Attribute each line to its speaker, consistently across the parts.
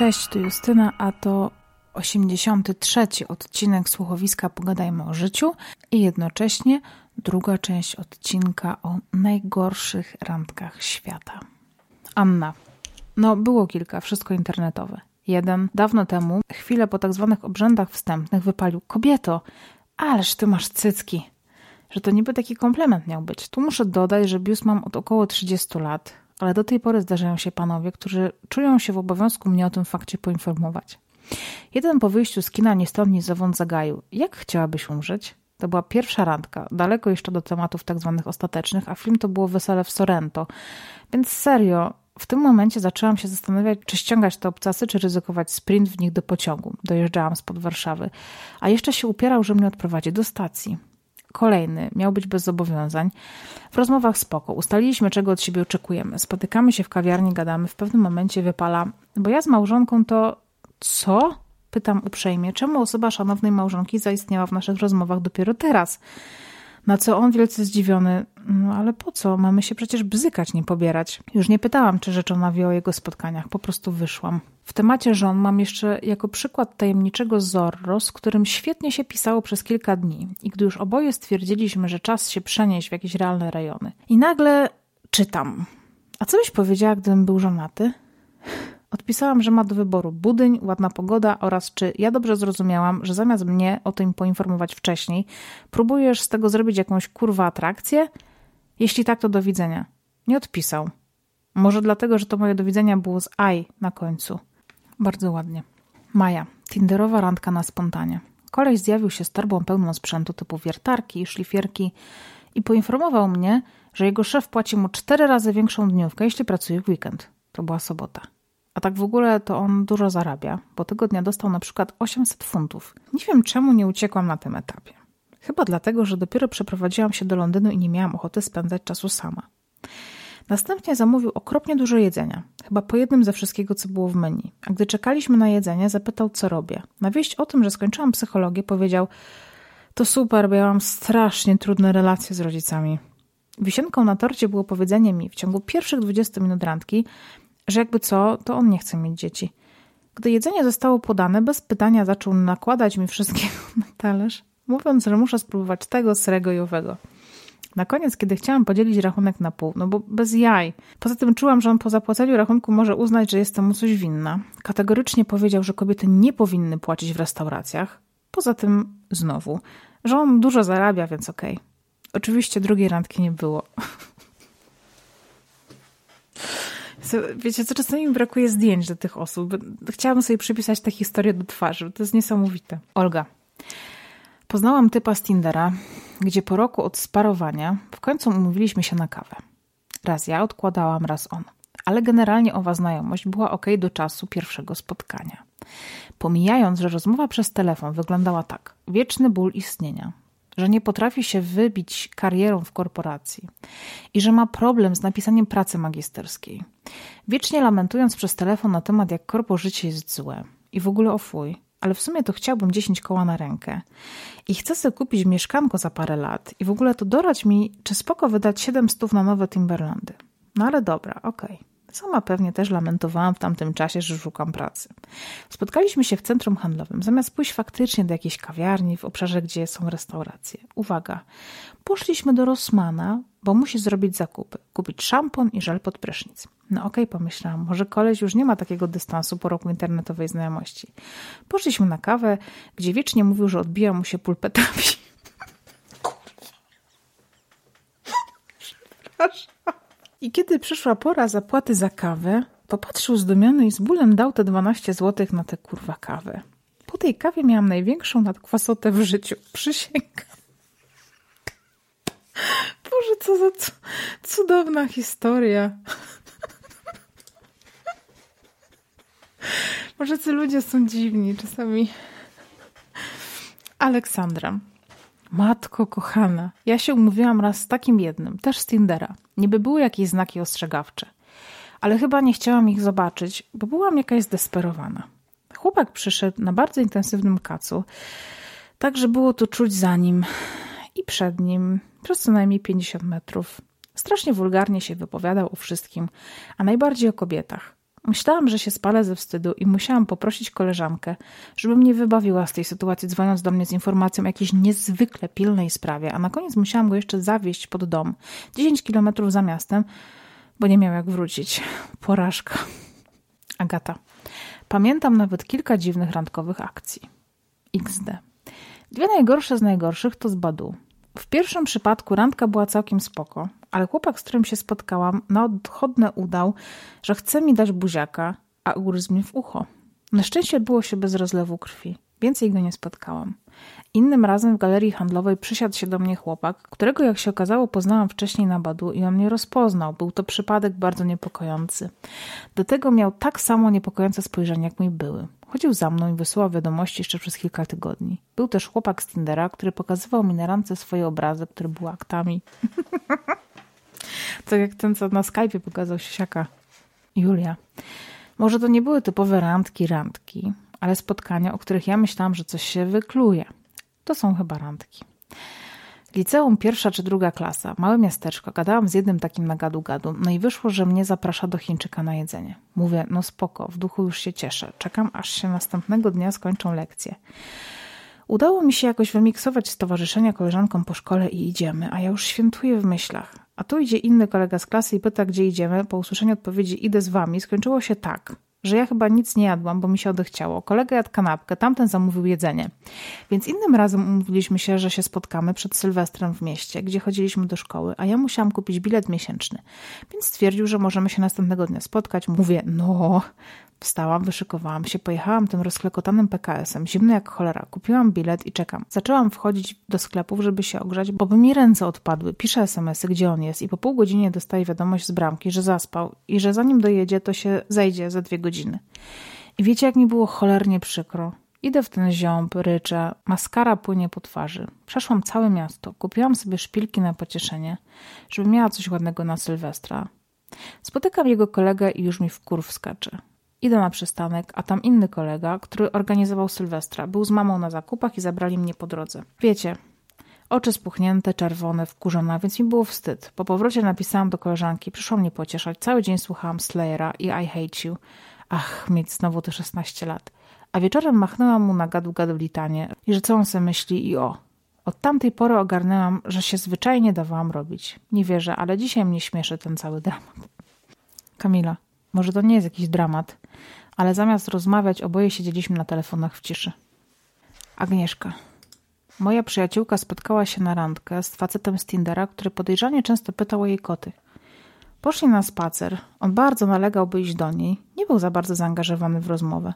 Speaker 1: Cześć, tu Justyna, a to 83 odcinek słuchowiska Pogadajmy o życiu i jednocześnie druga część odcinka o najgorszych randkach świata. Anna. No, było kilka, wszystko internetowe. Jeden dawno temu, chwilę po tak zwanych obrzędach wstępnych, wypalił: Kobieto, ależ ty masz cycki. Że to niby taki komplement miał być. Tu muszę dodać, że bius mam od około 30 lat, ale do tej pory zdarzają się panowie, którzy czują się w obowiązku mnie o tym fakcie poinformować. Jeden po wyjściu z kina ni stąd ni zowąd zagaił. Jak chciałabyś umrzeć? To była pierwsza randka, daleko jeszcze do tematów tak zwanych ostatecznych, a film to było Wesele w Sorrento. Więc serio, w tym momencie zaczęłam się zastanawiać, czy ściągać te obcasy, czy ryzykować sprint w nich do pociągu. Dojeżdżałam spod Warszawy. A jeszcze się upierał, że mnie odprowadzi do stacji. Kolejny miał być bez zobowiązań. W rozmowach spoko. Ustaliliśmy, czego od siebie oczekujemy. Spotykamy się w kawiarni, gadamy. W pewnym momencie wypala, bo ja z małżonką to co? Pytam uprzejmie, czemu osoba szanownej małżonki zaistniała w naszych rozmowach dopiero teraz? Na co on wielce zdziwiony, no ale po co? Mamy się przecież bzykać, nie pobierać. Już nie pytałam, czy rzeczona wie o jego spotkaniach, po prostu wyszłam. W temacie żon mam jeszcze jako przykład tajemniczego Zorro, z którym świetnie się pisało przez kilka dni. I gdy już oboje stwierdziliśmy, że czas się przenieść w jakieś realne rejony. I nagle czytam. A co byś powiedziała, gdybym był żonaty? Odpisałam, że ma do wyboru budyń, ładna pogoda oraz czy ja dobrze zrozumiałam, że zamiast mnie o tym poinformować wcześniej, próbujesz z tego zrobić jakąś kurwa atrakcję? Jeśli tak, to do widzenia. Nie odpisał. Może dlatego, że to moje do widzenia było z aj na końcu. Bardzo ładnie. Maja. Tinderowa randka na spontanie. Koleś zjawił się z torbą pełną sprzętu typu wiertarki szlifierki i poinformował mnie, że jego szef płaci mu cztery razy większą dniówkę, jeśli pracuje w weekend. To była sobota. A tak w ogóle to on dużo zarabia, bo tego dnia dostał na przykład 800 funtów. Nie wiem czemu nie uciekłam na tym etapie. Chyba dlatego, że dopiero przeprowadziłam się do Londynu i nie miałam ochoty spędzać czasu sama. Następnie zamówił okropnie dużo jedzenia, chyba po jednym ze wszystkiego, co było w menu. A gdy czekaliśmy na jedzenie, zapytał, co robię. Na wieść o tym, że skończyłam psychologię, powiedział: To super, bo ja mam strasznie trudne relacje z rodzicami. Wisienką na torcie było powiedzenie mi w ciągu pierwszych 20 minut randki, że jakby co, to on nie chce mieć dzieci. Gdy jedzenie zostało podane, bez pytania zaczął nakładać mi wszystkiego na talerz, mówiąc, że muszę spróbować tego, srego i owego. Na koniec, kiedy chciałam podzielić rachunek na pół, no bo bez jaj. Poza tym czułam, że on po zapłaceniu rachunku może uznać, że jestem mu coś winna. Kategorycznie powiedział, że kobiety nie powinny płacić w restauracjach. Poza tym znowu, że on dużo zarabia, więc okej. Okay. Oczywiście drugiej randki nie było. Wiecie, co czasami mi brakuje zdjęć do tych osób. Chciałabym sobie przypisać tę historię do twarzy. To jest niesamowite. Olga. Poznałam typa z Tindera, gdzie po roku od sparowania w końcu umówiliśmy się na kawę. Raz ja odkładałam, raz on. Ale generalnie owa znajomość była ok do czasu pierwszego spotkania. Pomijając, że rozmowa przez telefon wyglądała tak: wieczny ból istnienia, że nie potrafi się wybić karierą w korporacji i że ma problem z napisaniem pracy magisterskiej. Wiecznie lamentując przez telefon na temat, jak korpo życie jest złe i w ogóle o fuj, ale w sumie to chciałbym 10 koła na rękę i chcę sobie kupić mieszkanko za parę lat i w ogóle to dorać mi, czy spoko wydać 7 stów na nowe Timberlandy. No ale dobra, okej. Okay. Sama pewnie też lamentowałam w tamtym czasie, że szukam pracy. Spotkaliśmy się w centrum handlowym, zamiast pójść faktycznie do jakiejś kawiarni w obszarze, gdzie są restauracje. Uwaga, poszliśmy do Rossmana, bo musi zrobić zakupy. Kupić szampon i żel pod prysznic. No okej, okay, pomyślałam, może koleś już nie ma takiego dystansu po roku internetowej znajomości. Poszliśmy na kawę, gdzie wiecznie mówił, że odbija mu się pulpetami. I kiedy przyszła pora zapłaty za kawę, popatrzył zdumiony i z bólem dał te 12 zł na tę kurwa kawę. Po tej kawie miałam największą nadkwasotę w życiu. Przysięgam. Boże, co za cudowna historia. Może ci ludzie są dziwni czasami. Aleksandra. Matko kochana, ja się umówiłam raz z takim jednym, też z Tindera. Niby były jakieś znaki ostrzegawcze. Ale chyba nie chciałam ich zobaczyć, bo byłam jakaś zdesperowana. Chłopak przyszedł na bardzo intensywnym kacu, tak że było to czuć za nim i przed nim przez co najmniej 50 metrów. Strasznie wulgarnie się wypowiadał o wszystkim, a najbardziej o kobietach. Myślałam, że się spalę ze wstydu i musiałam poprosić koleżankę, żeby mnie wybawiła z tej sytuacji, dzwoniąc do mnie z informacją o jakiejś niezwykle pilnej sprawie, a na koniec musiałam go jeszcze zawieźć pod dom, 10 kilometrów za miastem, bo nie miał jak wrócić. Porażka. Agata. Pamiętam nawet kilka dziwnych randkowych akcji. XD. Dwie najgorsze z najgorszych to z Badu. W pierwszym przypadku randka była całkiem spoko, ale chłopak, z którym się spotkałam, na odchodne udał, że chce mi dać buziaka, a ugryzł mnie w ucho. Na szczęście było się bez rozlewu krwi. Więcej go nie spotkałam. Innym razem w galerii handlowej przysiadł się do mnie chłopak, którego jak się okazało poznałam wcześniej na badu i on mnie rozpoznał. Był to przypadek bardzo niepokojący. Do tego miał tak samo niepokojące spojrzenie jak mój były. Chodził za mną i wysyłał wiadomości jeszcze przez kilka tygodni. Był też chłopak z Tindera, który pokazywał mi na randce swoje obrazy, które były aktami. tak jak ten, co na Skype'ie pokazał siaka. Julia. Może to nie były typowe randki, randki, ale spotkania, o których ja myślałam, że coś się wykluje. To są chyba randki. Liceum pierwsza czy druga klasa, małe miasteczko, gadałam z jednym takim na gadu-gadu, no i wyszło, że mnie zaprasza do Chińczyka na jedzenie. Mówię, no spoko, w duchu już się cieszę, czekam aż się następnego dnia skończą lekcje. Udało mi się jakoś wymiksować stowarzyszenia koleżankom po szkole i idziemy, a ja już świętuję w myślach. A tu idzie inny kolega z klasy i pyta, gdzie idziemy. Po usłyszeniu odpowiedzi idę z wami. Skończyło się tak że ja chyba nic nie jadłam, bo mi się odechciało. Kolega jadł kanapkę, tamten zamówił jedzenie. Więc innym razem umówiliśmy się, że się spotkamy przed Sylwestrem w mieście, gdzie chodziliśmy do szkoły, a ja musiałam kupić bilet miesięczny. Więc stwierdził, że możemy się następnego dnia spotkać. Mówię, no, Wstałam, wyszykowałam się, pojechałam tym rozklekotanym PKS-em, zimno jak cholera. Kupiłam bilet i czekam. Zaczęłam wchodzić do sklepów, żeby się ogrzać, bo by mi ręce odpadły. Piszę SMS-y, gdzie on jest i po pół godzinie dostaję wiadomość z bramki, że zaspał i że zanim dojedzie, to się zejdzie za dwie godziny. I wiecie, jak mi było cholernie przykro. Idę w ten ziąb, ryczę, maskara płynie po twarzy. Przeszłam całe miasto, kupiłam sobie szpilki na pocieszenie, żeby miała coś ładnego na Sylwestra. Spotykam jego kolegę i już mi w kurw skacze. Idę na przystanek, a tam inny kolega, który organizował Sylwestra, był z mamą na zakupach i zabrali mnie po drodze. Wiecie, oczy spuchnięte, czerwone, wkurzona, więc mi było wstyd. Po powrocie napisałam do koleżanki, przyszło mnie pocieszać. Cały dzień słuchałam Slayera i I Hate You. Ach, mieć znowu te 16 lat. A wieczorem machnęłam mu na gadu gadu litanie i że co on se myśli i o. Od tamtej pory ogarnęłam, że się zwyczajnie dawałam robić. Nie wierzę, ale dzisiaj mnie śmieszy ten cały dramat. Kamila. Może to nie jest jakiś dramat, ale zamiast rozmawiać, oboje siedzieliśmy na telefonach w ciszy. Agnieszka. Moja przyjaciółka spotkała się na randkę z facetem z Tindera, który podejrzanie często pytał o jej koty. Poszli na spacer. On bardzo nalegał, by iść do niej. Nie był za bardzo zaangażowany w rozmowę.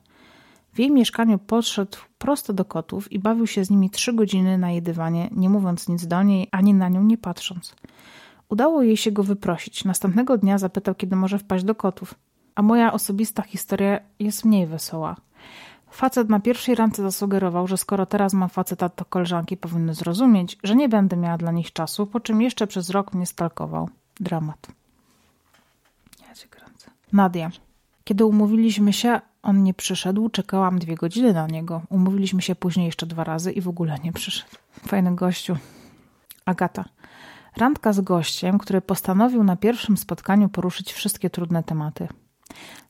Speaker 1: W jej mieszkaniu podszedł prosto do kotów i bawił się z nimi trzy godziny na jedywanie, nie mówiąc nic do niej, ani na nią nie patrząc. Udało jej się go wyprosić. Następnego dnia zapytał, kiedy może wpaść do kotów. A moja osobista historia jest mniej wesoła. Facet na pierwszej randce zasugerował, że skoro teraz mam faceta, to koleżanki powinny zrozumieć, że nie będę miała dla nich czasu, po czym jeszcze przez rok mnie stalkował. Dramat. Ja cię kręcę. Nadia. Kiedy umówiliśmy się, on nie przyszedł, czekałam dwie godziny na niego. Umówiliśmy się później jeszcze dwa razy i w ogóle nie przyszedł. Fajny gościu. Agata. Randka z gościem, który postanowił na pierwszym spotkaniu poruszyć wszystkie trudne tematy.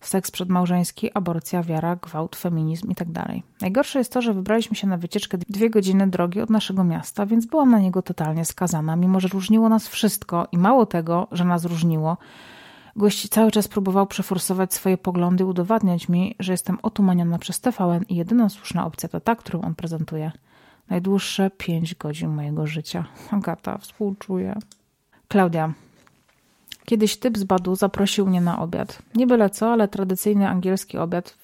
Speaker 1: Seks przedmałżeński, aborcja, wiara, gwałt, feminizm itd. Tak Najgorsze jest to, że wybraliśmy się na wycieczkę dwie godziny drogi od naszego miasta, więc byłam na niego totalnie skazana, mimo że różniło nas wszystko i mało tego, że nas różniło, gość cały czas próbował przeforsować swoje poglądy, udowadniać mi, że jestem otumaniona przez TVN i jedyna słuszna opcja to ta, którą on prezentuje. Najdłuższe pięć godzin mojego życia. Agata, współczuję. Klaudia. Kiedyś typ z Badu zaprosił mnie na obiad. Nie byle co, ale tradycyjny angielski obiad,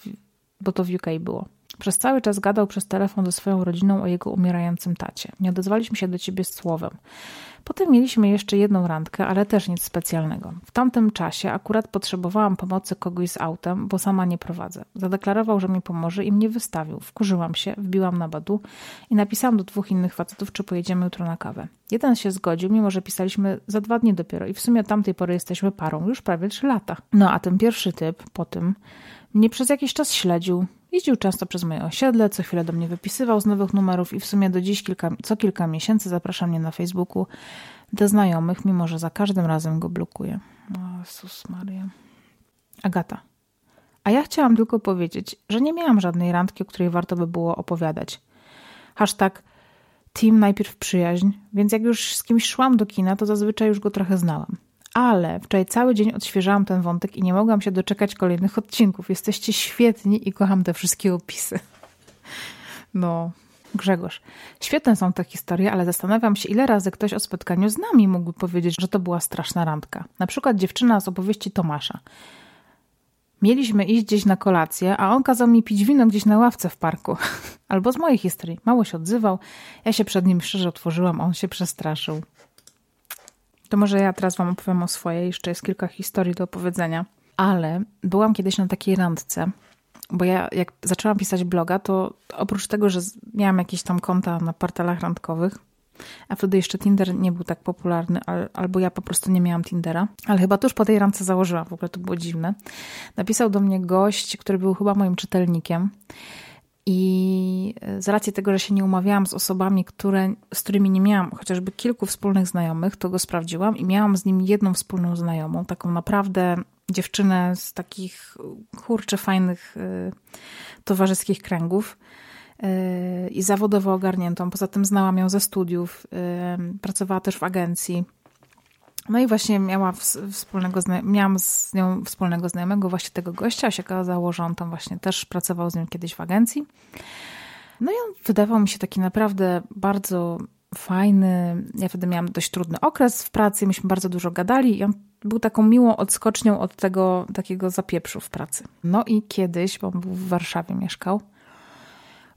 Speaker 1: bo to w UK było. Przez cały czas gadał przez telefon ze swoją rodziną o jego umierającym tacie. Nie odezwaliśmy się do ciebie słowem. Potem mieliśmy jeszcze jedną randkę, ale też nic specjalnego. W tamtym czasie akurat potrzebowałam pomocy kogoś z autem, bo sama nie prowadzę. Zadeklarował, że mi pomoże i mnie wystawił. Wkurzyłam się, wbiłam na badu i napisałam do dwóch innych facetów, czy pojedziemy jutro na kawę. Jeden się zgodził, mimo że pisaliśmy za dwa dni dopiero i w sumie od tamtej pory jesteśmy parą już prawie trzy lata. No a ten pierwszy typ po tym mnie przez jakiś czas śledził. Jeździł często przez moje osiedle, co chwilę do mnie wypisywał z nowych numerów i w sumie do dziś kilka, co kilka miesięcy zaprasza mnie na Facebooku do znajomych, mimo że za każdym razem go blokuje. O Jezus Maria. Agata. A ja chciałam tylko powiedzieć, że nie miałam żadnej randki, o której warto by było opowiadać. Hashtag team najpierw przyjaźń, więc jak już z kimś szłam do kina, to zazwyczaj już go trochę znałam. Ale wczoraj cały dzień odświeżałam ten wątek i nie mogłam się doczekać kolejnych odcinków. Jesteście świetni i kocham te wszystkie opisy. No, Grzegorz. Świetne są te historie, ale zastanawiam się, ile razy ktoś o spotkaniu z nami mógłby powiedzieć, że to była straszna randka. Na przykład dziewczyna z opowieści Tomasza. Mieliśmy iść gdzieś na kolację, a on kazał mi pić wino gdzieś na ławce w parku. Albo z mojej historii. Mało się odzywał, ja się przed nim szczerze otworzyłam, a on się przestraszył. To może ja teraz wam opowiem o swojej, jeszcze jest kilka historii do opowiedzenia. Ale byłam kiedyś na takiej randce, bo ja jak zaczęłam pisać bloga, to oprócz tego, że miałam jakieś tam konta na portalach randkowych, a wtedy jeszcze Tinder nie był tak popularny, albo ja po prostu nie miałam Tindera. Ale chyba tuż po tej randce założyłam, w ogóle to było dziwne. Napisał do mnie gość, który był chyba moim czytelnikiem. I z racji tego, że się nie umawiałam z osobami, które, z którymi nie miałam chociażby kilku wspólnych znajomych, to go sprawdziłam i miałam z nim jedną wspólną znajomą, taką naprawdę dziewczynę z takich kurczę fajnych y, towarzyskich kręgów y, i zawodowo ogarniętą. Poza tym znałam ją ze studiów, y, pracowała też w agencji. No i właśnie miała wspólnego, miałam z nią wspólnego znajomego, właśnie tego gościa, a się okazało, że on tam właśnie też pracował z nią kiedyś w agencji. No i on wydawał mi się taki naprawdę bardzo fajny. Ja wtedy miałam dość trudny okres w pracy, myśmy bardzo dużo gadali i on był taką miłą odskocznią od tego takiego zapieprzu w pracy. No i kiedyś, bo on był w Warszawie mieszkał,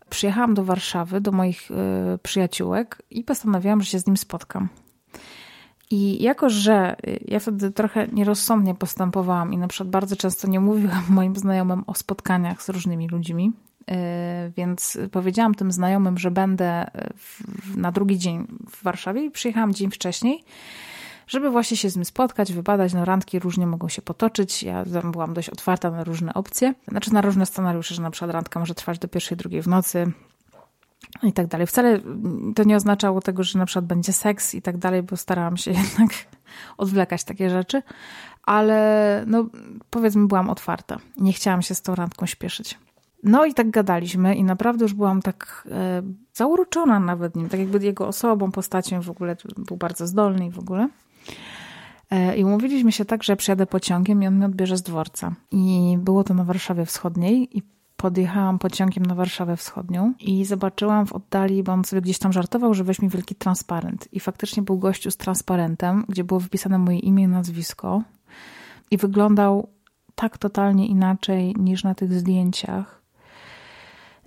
Speaker 1: przyjechałam do Warszawy, do moich y, przyjaciółek i postanowiłam, że się z nim spotkam. I jako, że ja wtedy trochę nierozsądnie postępowałam i na przykład bardzo często nie mówiłam moim znajomym o spotkaniach z różnymi ludźmi, y, więc powiedziałam tym znajomym, że będę w, na drugi dzień w Warszawie i przyjechałam dzień wcześniej żeby właśnie się z nim spotkać, wybadać. No randki różnie mogą się potoczyć. Ja byłam dość otwarta na różne opcje, znaczy na różne scenariusze, że na przykład randka może trwać do pierwszej, drugiej w nocy i tak dalej. Wcale to nie oznaczało tego, że na przykład będzie seks i tak dalej, bo starałam się jednak odwlekać takie rzeczy, ale no powiedzmy byłam otwarta. Nie chciałam się z tą randką śpieszyć. No i tak gadaliśmy i naprawdę już byłam tak e, zauroczona nawet nim, tak jakby jego osobą, postacią w ogóle był bardzo zdolny i w ogóle. E, I umówiliśmy się tak, że przyjadę pociągiem i on mnie odbierze z dworca. I było to na Warszawie Wschodniej i podjechałam pociągiem na Warszawę Wschodnią i zobaczyłam w oddali, bo on sobie gdzieś tam żartował, że weźmie wielki transparent. I faktycznie był gościu z transparentem, gdzie było wypisane moje imię i nazwisko. I wyglądał tak totalnie inaczej niż na tych zdjęciach.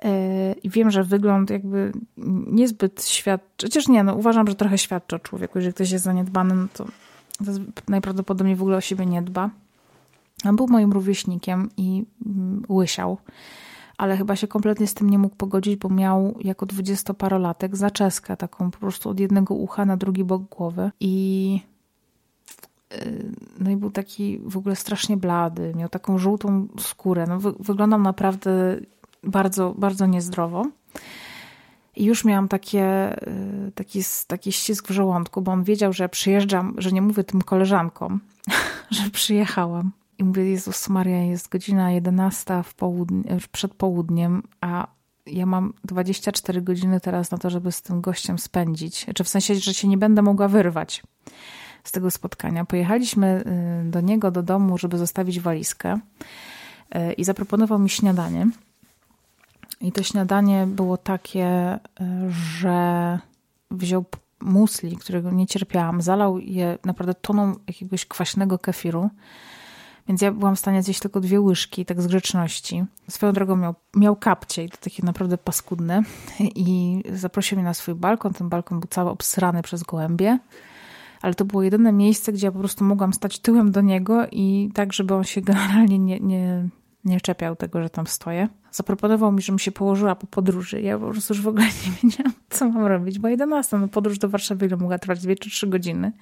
Speaker 1: E, I wiem, że wygląd jakby niezbyt świadczy, chociaż nie, no uważam, że trochę świadczy o człowieku. Jeżeli ktoś jest zaniedbany, no to, to najprawdopodobniej w ogóle o siebie nie dba. On był moim rówieśnikiem i mm, łysiał, ale chyba się kompletnie z tym nie mógł pogodzić, bo miał jako dwudziestoparolatek zaczeskę taką po prostu od jednego ucha na drugi bok głowy i y, no i był taki w ogóle strasznie blady, miał taką żółtą skórę. No, wy wyglądał naprawdę bardzo, bardzo niezdrowo. I już miałam takie, y, taki, taki ścisk w żołądku, bo on wiedział, że przyjeżdżam, że nie mówię tym koleżankom, że przyjechałam. I mówię, Jezus Maria, jest godzina 11 w południe, przed południem, a ja mam 24 godziny teraz na to, żeby z tym gościem spędzić. Czy znaczy, w sensie, że się nie będę mogła wyrwać z tego spotkania. Pojechaliśmy y, do niego, do domu, żeby zostawić walizkę y, i zaproponował mi śniadanie. I to śniadanie było takie, y, że wziął musli, którego nie cierpiałam, zalał je naprawdę toną jakiegoś kwaśnego kefiru więc ja byłam w stanie zjeść tylko dwie łyżki, tak z grzeczności. Swoją drogą miał, miał kapcie i to takie naprawdę paskudne. I zaprosił mnie na swój balkon. Ten balkon był cały obsrany przez gołębie. Ale to było jedyne miejsce, gdzie ja po prostu mogłam stać tyłem do niego i tak, żeby on się generalnie nie, nie, nie czepiał tego, że tam stoję. Zaproponował mi, żebym się położyła po podróży. Ja po prostu już w ogóle nie wiedziałam, co mam robić, bo 11, no podróż do Warszawy mogła trwać? Dwie czy trzy godziny.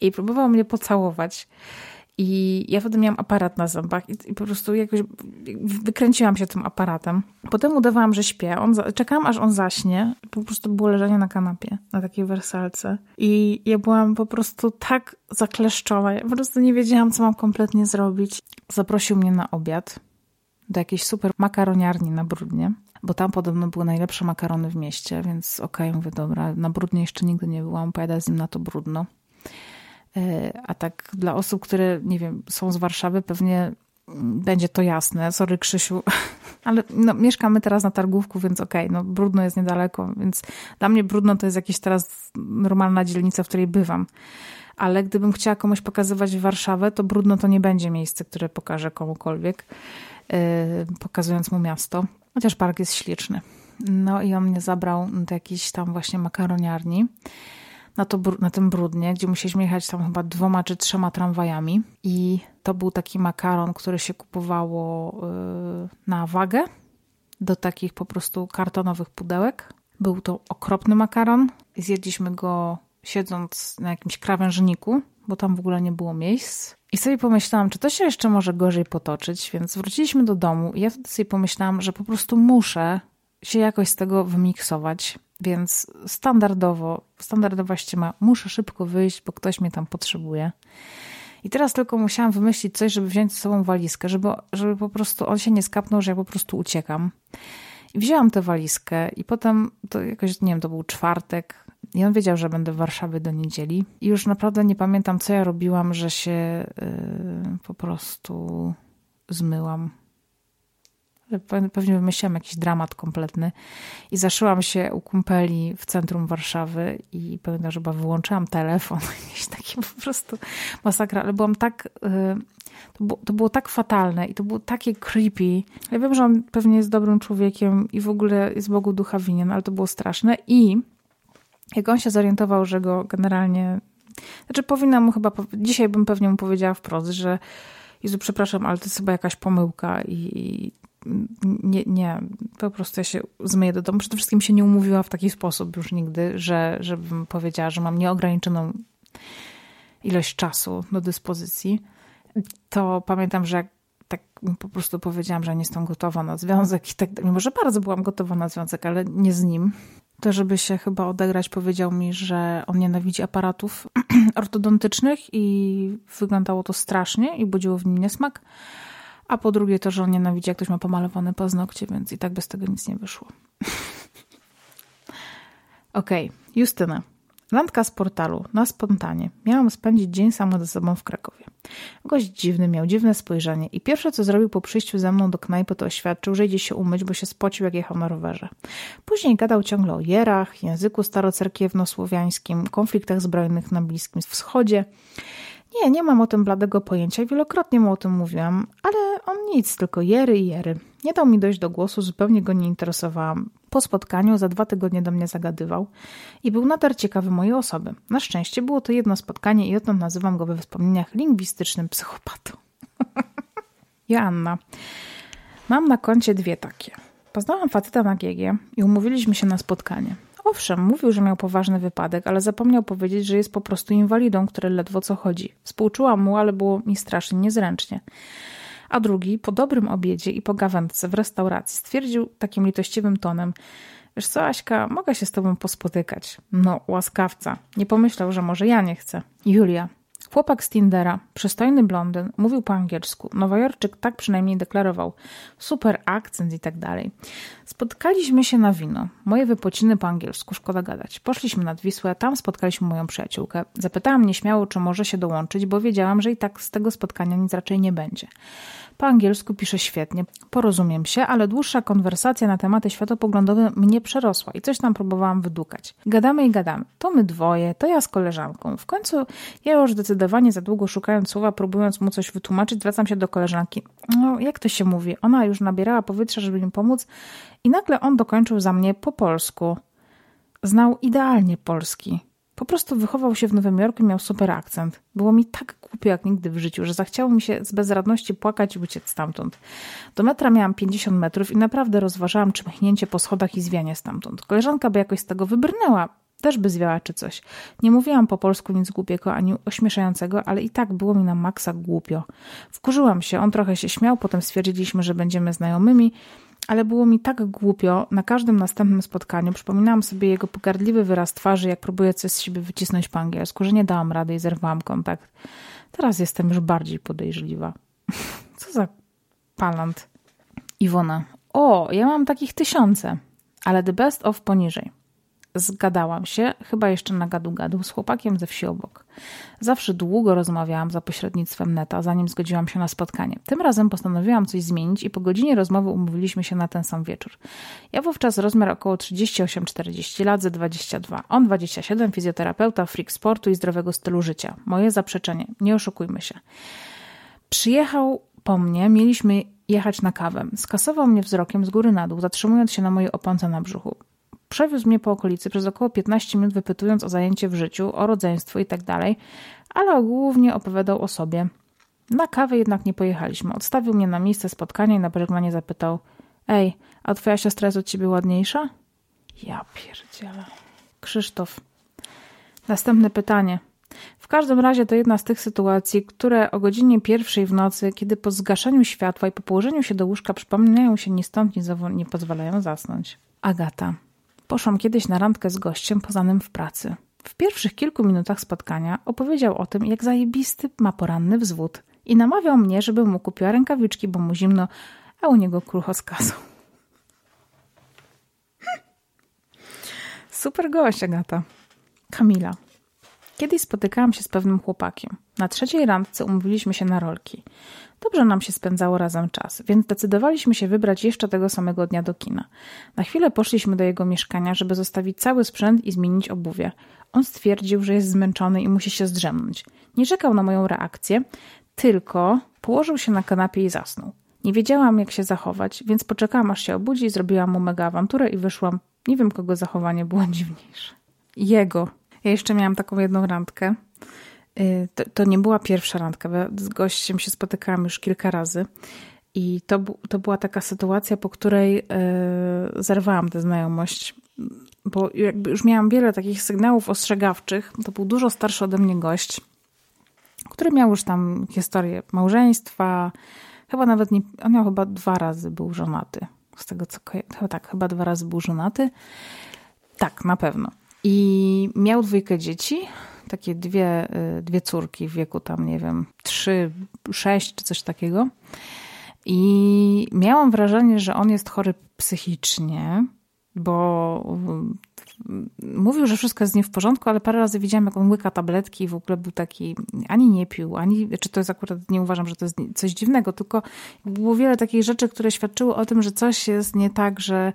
Speaker 1: I próbował mnie pocałować. I ja wtedy miałam aparat na zębach i, po prostu jakoś wykręciłam się tym aparatem. Potem udawałam, że śpię. On, czekałam, aż on zaśnie. Po prostu było leżenie na kanapie, na takiej wersalce. I ja byłam po prostu tak zakleszczona. Ja po prostu nie wiedziałam, co mam kompletnie zrobić. Zaprosił mnie na obiad. do jakiejś super makaroniarni na Brudnie, bo tam podobno były najlepsze makarony w mieście, więc okej, okay, mówię, dobra, na Brudnie jeszcze nigdy nie byłam, pojadę z nim na to Brudno. E, a tak dla osób, które, nie wiem, są z Warszawy, pewnie będzie to jasne. Sorry, Krzysiu, ale no, mieszkamy teraz na Targówku, więc okej, okay, no Brudno jest niedaleko, więc dla mnie Brudno to jest jakieś teraz normalna dzielnica, w której bywam. Ale gdybym chciała komuś pokazywać Warszawę, to Brudno to nie będzie miejsce, które pokażę komukolwiek, yy, pokazując mu miasto. Chociaż park jest śliczny. No i on mnie zabrał do jakiejś tam właśnie makaroniarni na, to, na tym brudnie, gdzie musieliśmy jechać tam chyba dwoma czy trzema tramwajami. I to był taki makaron, który się kupowało yy, na wagę do takich po prostu kartonowych pudełek. Był to okropny makaron. Zjedliśmy go siedząc na jakimś krawężniku, bo tam w ogóle nie było miejsc. I sobie pomyślałam, czy to się jeszcze może gorzej potoczyć, więc wróciliśmy do domu i ja wtedy sobie pomyślałam, że po prostu muszę się jakoś z tego wymiksować. Więc standardowo, standardowa ściema, muszę szybko wyjść, bo ktoś mnie tam potrzebuje. I teraz tylko musiałam wymyślić coś, żeby wziąć ze sobą walizkę, żeby, żeby po prostu on się nie skapnął, że ja po prostu uciekam. I wzięłam tę walizkę i potem, to jakoś, nie wiem, to był czwartek i on wiedział, że będę w Warszawie do niedzieli. I już naprawdę nie pamiętam, co ja robiłam, że się yy, po prostu zmyłam pewnie wymyśliłam jakiś dramat kompletny. I zaszyłam się u kumpeli w centrum Warszawy i pamiętam, że chyba wyłączyłam telefon, jakieś takie po prostu masakra, ale byłam tak, y, to było, to było tak fatalne i to było takie creepy. Ja wiem, że on pewnie jest dobrym człowiekiem i w ogóle jest Bogu ducha winien, ale to było straszne. I jak on się zorientował, że go generalnie, znaczy powinnam mu chyba, dzisiaj bym pewnie mu powiedziała wprost, że Jezu, przepraszam, ale to jest chyba jakaś pomyłka i nie, nie, po prostu ja się zmyję do domu. Przede wszystkim się nie umówiła w taki sposób już nigdy, że żebym powiedziała, że mam nieograniczoną ilość czasu do dyspozycji. To pamiętam, że tak po prostu powiedziałam, że nie jestem gotowa na związek i tak, mimo że bardzo byłam gotowa na związek, ale nie z nim. To, żeby się chyba odegrać, powiedział mi, że on nienawidzi aparatów ortodontycznych i wyglądało to strasznie i budziło w nim niesmak a po drugie to, że on nienawidzi, jak ktoś ma pomalowane paznokcie, więc i tak bez tego nic nie wyszło. Okej, okay. Justyna. Landka z portalu, na spontanie. Miałam spędzić dzień sama ze sobą w Krakowie. Gość dziwny, miał dziwne spojrzenie i pierwsze co zrobił po przyjściu ze mną do knajpy to oświadczył, że idzie się umyć, bo się spocił jak jechał na rowerze. Później gadał ciągle o jerach, języku starocerkiewno-słowiańskim, konfliktach zbrojnych na Bliskim Wschodzie nie, nie mam o tym bladego pojęcia. Wielokrotnie mu o tym mówiłam, ale on nic, tylko jery i jery. Nie dał mi dojść do głosu, zupełnie go nie interesowałam. Po spotkaniu za dwa tygodnie do mnie zagadywał i był nadal ciekawy mojej osoby. Na szczęście było to jedno spotkanie i odtąd nazywam go we wspomnieniach lingwistycznym psychopatą. Joanna. Mam na koncie dwie takie. Poznałam faceta na GG i umówiliśmy się na spotkanie. Owszem, mówił, że miał poważny wypadek, ale zapomniał powiedzieć, że jest po prostu inwalidą, który ledwo co chodzi. Współczułam mu, ale było mi strasznie niezręcznie. A drugi, po dobrym obiedzie i po gawędce w restauracji, stwierdził takim litościwym tonem: Wiesz co, Aśka, mogę się z tobą pospotykać. No, łaskawca. Nie pomyślał, że może ja nie chcę. Julia, Chłopak z Tindera, przystojny blondyn, mówił po angielsku. Nowojorczyk tak przynajmniej deklarował. Super akcent i tak dalej. Spotkaliśmy się na wino. Moje wypociny po angielsku, szkoda gadać. Poszliśmy nad Wisłę, tam spotkaliśmy moją przyjaciółkę. Zapytałam nieśmiało, czy może się dołączyć, bo wiedziałam, że i tak z tego spotkania nic raczej nie będzie. Po angielsku pisze świetnie, porozumiem się, ale dłuższa konwersacja na tematy światopoglądowe mnie przerosła i coś tam próbowałam wydukać. Gadamy i gadamy. To my dwoje, to ja z koleżanką. W końcu ja już zdecydowanie za długo szukając słowa, próbując mu coś wytłumaczyć, zwracam się do koleżanki. No, jak to się mówi? Ona już nabierała powietrza, żeby mi pomóc i nagle on dokończył za mnie po polsku. Znał idealnie polski. Po prostu wychował się w Nowym Jorku i miał super akcent. Było mi tak głupio jak nigdy w życiu, że zachciało mi się z bezradności płakać i uciec stamtąd. Do metra miałam 50 metrów i naprawdę rozważałam czy mchnięcie po schodach i zwianie stamtąd. Koleżanka by jakoś z tego wybrnęła, też by zwiała czy coś. Nie mówiłam po polsku nic głupiego ani ośmieszającego, ale i tak było mi na maksa głupio. Wkurzyłam się, on trochę się śmiał, potem stwierdziliśmy, że będziemy znajomymi ale było mi tak głupio. Na każdym następnym spotkaniu przypominałam sobie jego pogardliwy wyraz twarzy, jak próbuję coś z siebie wycisnąć po angielsku, że nie dałam rady i zerwałam kontakt. Teraz jestem już bardziej podejrzliwa. Co za palant. Iwona. O, ja mam takich tysiące, ale the best of poniżej. Zgadałam się, chyba jeszcze na gadu-gadu, z chłopakiem ze wsi obok. Zawsze długo rozmawiałam za pośrednictwem neta, zanim zgodziłam się na spotkanie. Tym razem postanowiłam coś zmienić i po godzinie rozmowy umówiliśmy się na ten sam wieczór. Ja wówczas rozmiar około 38-40 lat, ze 22. On 27, fizjoterapeuta, freak sportu i zdrowego stylu życia. Moje zaprzeczenie, nie oszukujmy się. Przyjechał po mnie, mieliśmy jechać na kawę. Skasował mnie wzrokiem z góry na dół, zatrzymując się na mojej oponce na brzuchu. Przewiózł mnie po okolicy przez około 15 minut, wypytując o zajęcie w życiu, o rodzeństwo i tak ale głównie opowiadał o sobie. Na kawę jednak nie pojechaliśmy. Odstawił mnie na miejsce spotkania i na pożegnanie zapytał: Ej, a twoja siostra jest od ciebie ładniejsza? Ja pierdzielę. Krzysztof. Następne pytanie. W każdym razie to jedna z tych sytuacji, które o godzinie pierwszej w nocy, kiedy po zgaszeniu światła i po położeniu się do łóżka przypominają się ni stąd, ni zowąd, nie pozwalają zasnąć. Agata. Poszłam kiedyś na randkę z gościem poznanym w pracy. W pierwszych kilku minutach spotkania opowiedział o tym, jak zajebisty ma poranny wzwód i namawiał mnie, żebym mu kupiła rękawiczki, bo mu zimno, a u niego krucho z kasą. Super gość, Agata. Kamila. Kiedyś spotykałam się z pewnym chłopakiem. Na trzeciej randce umówiliśmy się na rolki. Dobrze nam się spędzało razem czas, więc zdecydowaliśmy się wybrać jeszcze tego samego dnia do kina. Na chwilę poszliśmy do jego mieszkania, żeby zostawić cały sprzęt i zmienić obuwie. On stwierdził, że jest zmęczony i musi się zdrzemnąć. Nie czekał na moją reakcję, tylko położył się na kanapie i zasnął. Nie wiedziałam, jak się zachować, więc poczekałam, aż się obudzi, zrobiłam mu mega awanturę i wyszłam. Nie wiem, kogo zachowanie było dziwniejsze. Jego. Ja jeszcze miałam taką jedną randkę. Y, to, to, nie była pierwsza randka. Z gościem się spotykałam już kilka razy. I to, to była taka sytuacja, po której yy, zerwałam tę znajomość, bo jakby już miałam wiele takich sygnałów ostrzegawczych. To był dużo starszy ode mnie gość, który miał już tam historię małżeństwa. Chyba nawet nie, on miał chyba dwa razy był żonaty. Z tego co chyba tak, chyba dwa razy był żonaty. Tak, na pewno. I miał dwójkę dzieci, takie dwie, y, dwie córki w wieku tam, nie wiem, trzy, sześć czy coś takiego. I miałam wrażenie, że on jest chory psychicznie, bo y, mówił, że wszystko jest z nim w porządku, ale parę razy widziałam, jak on łyka tabletki i w ogóle był taki, ani nie pił, ani, czy to jest akurat, nie uważam, że to jest coś dziwnego, tylko było wiele takich rzeczy, które świadczyły o tym, że coś jest nie tak, że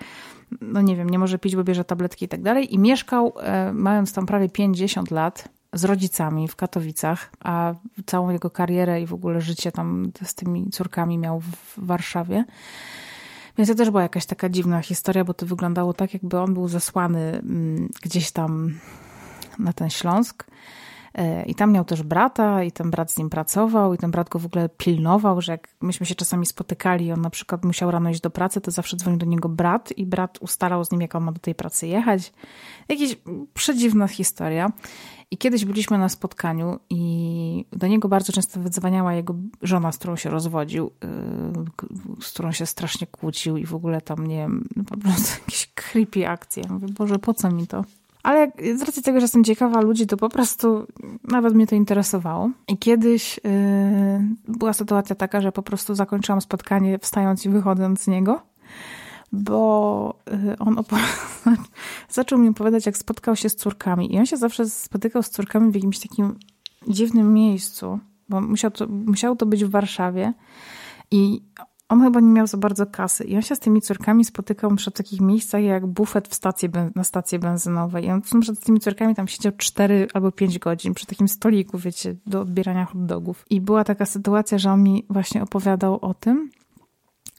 Speaker 1: no nie wiem, nie może pić, bo bierze tabletki i tak dalej. I mieszkał, e, mając tam prawie 50 lat, z rodzicami w Katowicach, a całą jego karierę i w ogóle życie tam z tymi córkami miał w Warszawie. Więc to też była jakaś taka dziwna historia, bo to wyglądało tak, jakby on był zesłany mm, gdzieś tam na ten Śląsk. E, I tam miał też brata, i ten brat z nim pracował, i ten brat go w ogóle pilnował, że jak myśmy się czasami spotykali, on na przykład musiał rano iść do pracy, to zawsze dzwonił do niego brat, i brat ustalał z nim, jak on ma do tej pracy jechać. Jakaś przedziwna historia. I kiedyś byliśmy na spotkaniu i do niego bardzo często wydzwaniała jego żona, z którą się rozwodził, yy, z którą się strasznie kłócił i w ogóle tam, nie wiem, no po prostu jakieś creepy akcje. mówię, Boże, po co mi to? Ale z racji tego, że jestem ciekawa ludzi, to po prostu nawet mnie to interesowało. I kiedyś yy, była sytuacja taka, że po prostu zakończyłam spotkanie wstając i wychodząc z niego bo y, on zaczął mi opowiadać, jak spotkał się z córkami. I on się zawsze spotykał z córkami w jakimś takim dziwnym miejscu, bo musiał to, musiało to być w Warszawie. I on chyba nie miał za bardzo kasy. I on się z tymi córkami spotykał przy takich miejscach jak bufet w stacji, na stacji benzynowej. I on przed tymi córkami tam siedział 4 albo 5 godzin przy takim stoliku, wiecie, do odbierania hot dogów. I była taka sytuacja, że on mi właśnie opowiadał o tym,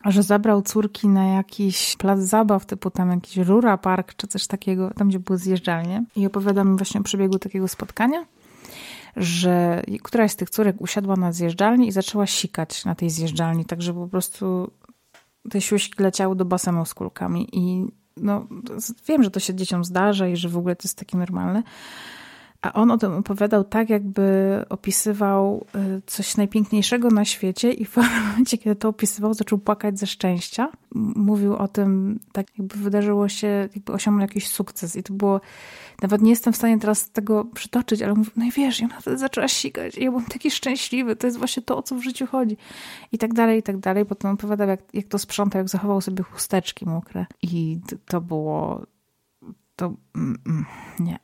Speaker 1: że zabrał córki na jakiś plac zabaw, typu tam jakiś Rura Park czy coś takiego, tam gdzie były zjeżdżalnie. I opowiada mi właśnie o przebiegu takiego spotkania, że któraś z tych córek usiadła na zjeżdżalni i zaczęła sikać na tej zjeżdżalni, tak że po prostu te siuśki leciały do basenu z kulkami. I no, wiem, że to się dzieciom zdarza i że w ogóle to jest takie normalne, A on o tym opowiadał tak, jakby opisywał y, coś najpiękniejszego na świecie i w momencie, kiedy to opisywał, zaczął płakać ze szczęścia. Mówił o tym tak, jakby wydarzyło się, jakby osiągnął jakiś sukces i to było nawet nie jestem w stanie teraz tego przytoczyć, ale mówię, no i wiesz, ona wtedy zaczęła sikać i ja byłem taki szczęśliwy, to jest właśnie to, o co w życiu chodzi. I tak dalej, i tak dalej. Potem opowiadał, jak, jak to sprzątał, jak zachował sobie chusteczki mokre. I to było... to... Mm, mm, nie.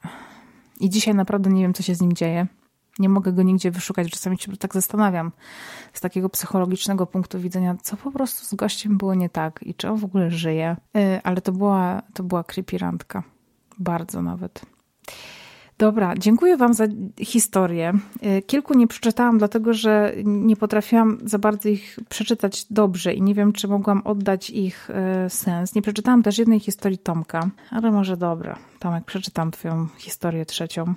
Speaker 1: I dzisiaj naprawdę nie wiem, co się z nim dzieje. Nie mogę go nigdzie wyszukać. Czasami się tak zastanawiam z takiego psychologicznego punktu widzenia, co po prostu z gościem było nie tak i czy on w ogóle żyje. Y, ale to była, to była creepy randka. Bardzo nawet. Dobra, dziękuję Wam za historię. Y, kilku nie przeczytałam, dlatego że nie potrafiłam za bardzo ich przeczytać dobrze i nie wiem, czy mogłam oddać ich y, sens. Nie przeczytałam też jednej historii Tomka, ale może dobra. Tomek, przeczytam Twoją historię trzecią.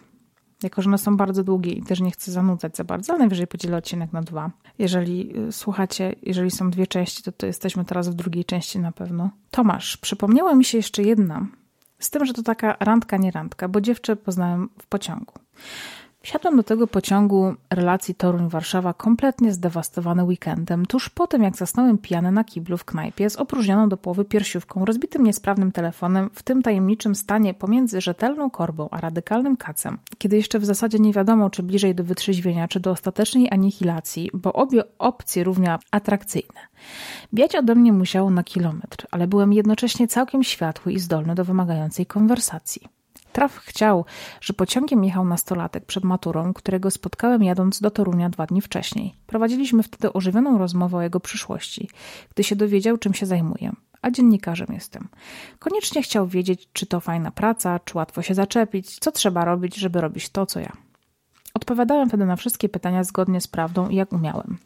Speaker 1: Jako, że one są bardzo długie i też nie chcę zanudzać za bardzo, ale najwyżej podzielę odcinek na dwa. Jeżeli y, słuchacie, jeżeli są dwie części, to, to jesteśmy teraz w drugiej części na pewno. Tomasz, przypomniała mi się jeszcze jedna z tym, że to taka randka, nie randka, bo dziewczę poznałem w pociągu. Wsiadłam do tego pociągu relacji Toruń-Warszawa kompletnie zdewastowany weekendem, tuż po tym jak zasnąłem pijany na kiblu w knajpie z opróżnioną do połowy piersiówką, rozbitym niesprawnym telefonem, w tym tajemniczym stanie pomiędzy rzetelną korbą a radykalnym kacem, kiedy jeszcze w zasadzie nie wiadomo, czy bliżej do wytrzeźwienia, czy do ostatecznej anihilacji, bo obie opcje równie atrakcyjne. Biać ode mnie musiało na kilometr, ale byłem jednocześnie całkiem światły i zdolny do wymagającej konwersacji. Traf chciał, że pociągiem jechał nastolatek przed maturą, którego spotkałem jadąc do Torunia dwa dni wcześniej. Prowadziliśmy wtedy ożywioną rozmowę o jego przyszłości, gdy się dowiedział, czym się zajmuję. A dziennikarzem jestem. Koniecznie chciał wiedzieć, czy to fajna praca, czy łatwo się zaczepić, co trzeba robić, żeby robić to, co ja. Odpowiadałem wtedy na wszystkie pytania zgodnie z prawdą i jak umiałem.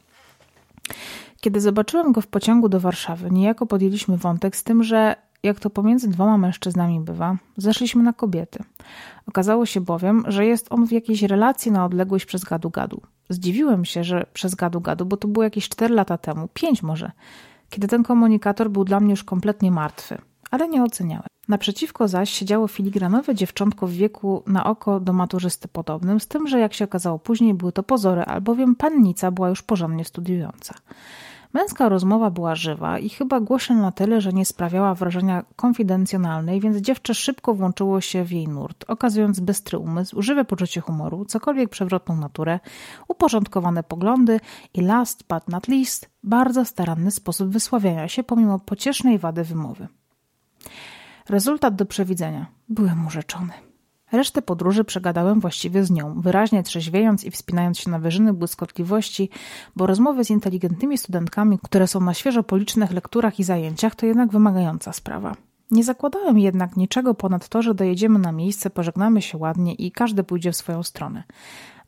Speaker 1: Kiedy zobaczyłem go w pociągu do Warszawy, niejako podjęliśmy wątek z tym, że jak to pomiędzy dwoma mężczyznami bywa, zeszliśmy na kobiety. Okazało się bowiem, że jest on w jakiejś relacji na odległość przez gadu-gadu. Zdziwiłem się, że przez gadu-gadu, bo to było jakieś 4 lata temu, 5 może, kiedy ten komunikator był dla mnie już kompletnie martwy, ale nie oceniałem. Naprzeciwko zaś siedziało filigranowe dziewczątko w wieku na oko do maturzysty podobnym, z tym, że jak się okazało później były to pozory, albowiem pannica była już porządnie studiująca. Męska rozmowa była żywa i chyba głośna na tyle, że nie sprawiała wrażenia konfidencjonalnej, więc dziewczę szybko włączyło się w jej nurt, okazując bystry umysł, żywe poczucie humoru, cokolwiek przewrotną naturę, uporządkowane poglądy i last but not least, bardzo staranny sposób wysławiania się pomimo pociesznej wady wymowy. Rezultat do przewidzenia. Byłem urzeczony. Resztę podróży przegadałem właściwie z nią, wyraźnie trzeźwiejąc i wspinając się na wyżyny błyskotliwości, bo rozmowy z inteligentnymi studentkami, które są na świeżo po licznych lekturach i zajęciach, to jednak wymagająca sprawa. Nie zakładałem jednak niczego ponad to, że dojedziemy na miejsce, pożegnamy się ładnie i każdy pójdzie w swoją stronę.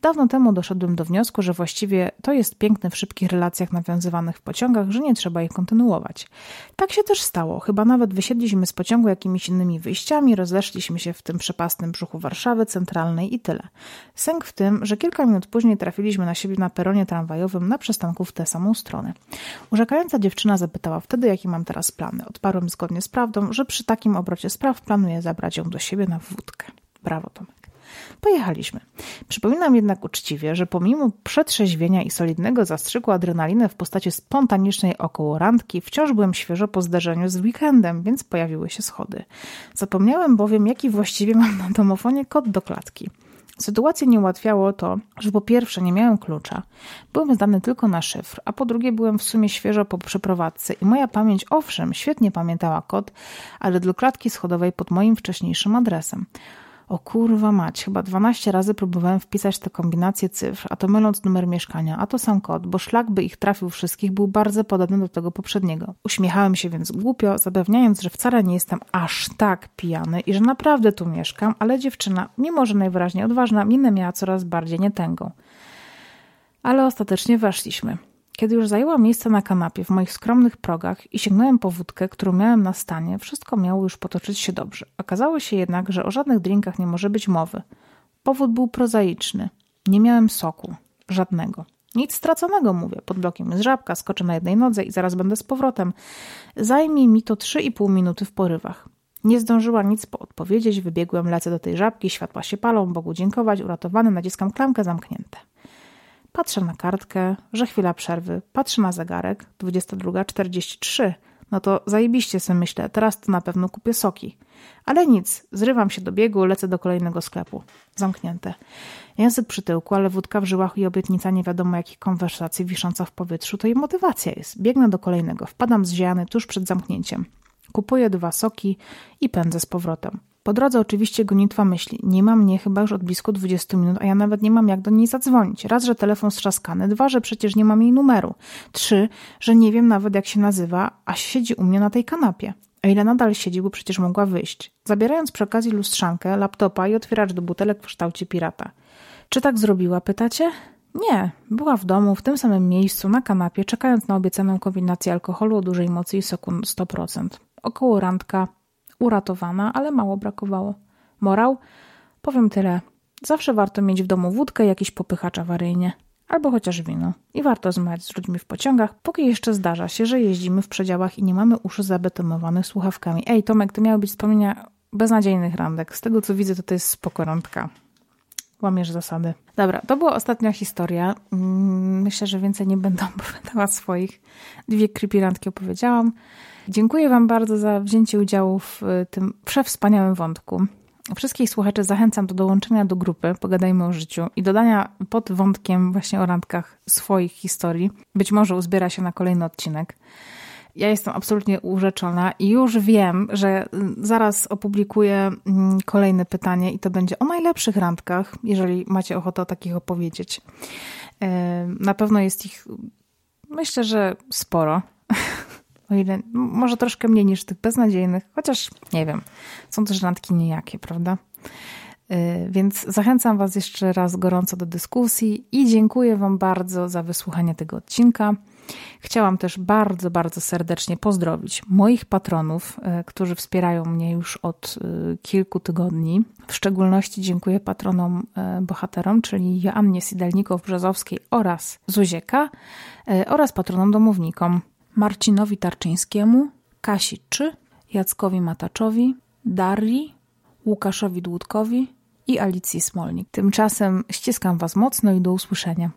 Speaker 1: Dawno temu doszedłem do wniosku, że właściwie to jest piękne w szybkich relacjach nawiązywanych w pociągach, że nie trzeba ich kontynuować. Tak się też stało. Chyba nawet wysiedliśmy z pociągu jakimiś innymi wyjściami, rozeszliśmy się w tym przepastnym brzuchu Warszawy centralnej i tyle. Sęk w tym, że kilka minut później trafiliśmy na siebie na peronie tramwajowym na przystanku w tę samą stronę. Urzekająca dziewczyna zapytała wtedy, jakie mam teraz plany. Odparłem zgodnie z prawdą, że przy takim obrocie spraw planuję zabrać ją do siebie na wódkę. Brawo, Tomek. Pojechaliśmy. Przypominam jednak uczciwie, że pomimo przetrzeźwienia i solidnego zastrzyku adrenaliny w postaci spontanicznej około randki, wciąż byłem świeżo po zdarzeniu z weekendem, więc pojawiły się schody. Zapomniałem bowiem, jaki właściwie mam na domofonie kod do klatki. Sytuację nie ułatwiało to, że po pierwsze nie miałem klucza, byłem zdany tylko na szyfr, a po drugie byłem w sumie świeżo po przeprowadzce i moja pamięć owszem świetnie pamiętała kod, ale do klatki schodowej pod moim wcześniejszym adresem. O kurwa mać, chyba 12 razy próbowałem wpisać te kombinacje cyfr, a to myląc numer mieszkania, a to sam kod, bo szlak by ich trafił wszystkich był bardzo podobny do tego poprzedniego. Uśmiechałem się więc głupio, zapewniając, że wcale nie jestem aż tak pijany i że naprawdę tu mieszkam, ale dziewczyna, mimo że najwyraźniej odważna, minę miała coraz bardziej nietęgą. Ale ostatecznie weszliśmy. Kiedy już zajęła miejsce na kanapie w moich skromnych progach i sięgnąłem po wódkę, którą miałem na stanie, wszystko miało już potoczyć się dobrze. Okazało się jednak, że o żadnych drinkach nie może być mowy. Powód był prozaiczny. Nie miałem soku. Żadnego. Nic straconego, mówię. Pod blokiem jest żabka, skoczę na jednej nodze i zaraz będę z powrotem. Zajmie mi to trzy i pół minuty w porywach. Nie zdążyła nic odpowiedzieć, wybiegłem, lecę do tej żabki, światła się palą, Bogu dziękować, uratowany, naciskam klamkę, zamknięte. Patrzę na kartkę, że chwila przerwy, patrzę na zegarek, 22.43. No to zajebiście sobie myślę, teraz to na pewno kupię soki. Ale nic, zrywam się do biegu, lecę do kolejnego sklepu. Zamknięte. Język przy tyłku, ale wódka w żyłach i obietnica nie wiadomo jakich konwersacji wisząca w powietrzu, to i motywacja jest. Biegnę do kolejnego, wpadam zziany tuż przed zamknięciem. Kupuję dwa soki i pędzę z powrotem. Po drodze oczywiście gonitwa myśli. Nie ma mnie chyba już od blisko 20 minut, a ja nawet nie mam jak do niej zadzwonić. Raz, że telefon strzaskany, dwa, że przecież nie mam jej numeru. Trzy, że nie wiem nawet jak się nazywa, a siedzi u mnie na tej kanapie. A ile nadal siedzi, bo przecież mogła wyjść. Zabierając przy okazji lustrzankę, laptopa i otwieracz do butelek w kształcie pirata. Czy tak zrobiła, pytacie? Nie, była w domu, w tym samym miejscu, na kanapie, czekając na obiecaną kombinację alkoholu o dużej mocy i soku 100%. Około randka, uratowana, ale mało brakowało. Morał? Powiem tyle. Zawsze warto mieć w domu wódkę jakiś popychacz awaryjnie. Albo chociaż wino. I warto zmawiać z ludźmi w pociągach, póki jeszcze zdarza się, że jeździmy w przedziałach i nie mamy uszy zabetonowanych słuchawkami. Ej, Tomek, to miały być wspomnienia beznadziejnych randek. Z tego co widzę, to to jest spoko randka. Łamiesz zasady. Dobra, to była ostatnia historia. Mm, myślę, że więcej nie będę opowiadała swoich. Dwie creepy randki opowiedziałam. Dziękuję Wam bardzo za wzięcie udziału w y, tym przewspaniałym wątku. Wszystkich słuchaczy zachęcam do dołączenia do grupy Pogadajmy o życiu i dodania pod wątkiem właśnie o randkach swoich historii. Być może uzbiera się na kolejny odcinek. Ja jestem absolutnie urzeczona i już wiem, że y, zaraz opublikuję mm, kolejne pytanie i to będzie o najlepszych randkach, jeżeli macie ochotę o takich opowiedzieć. Na pewno jest ich, myślę, że sporo. O ile, może troszkę mniej niż tych beznadziejnych, chociaż nie wiem, są też randki niejakie, prawda? Y, więc zachęcam Was jeszcze raz gorąco do dyskusji i dziękuję Wam bardzo za wysłuchanie tego odcinka. Chciałam też bardzo, bardzo serdecznie pozdrowić moich patronów, y, którzy wspierają mnie już od y, kilku tygodni. W szczególności dziękuję patronom bohaterom, czyli Joannie Sidelnikow-Brzozowskiej oraz Zuzieka oraz patronom domownikom. Marcinowi Tarczyńskiemu, Kasi Czy, Jackowi Mataczowi, Darii, Łukaszowi Dłudkowi i Alicji Smolnik. Tymczasem ściskam Was mocno i do usłyszenia.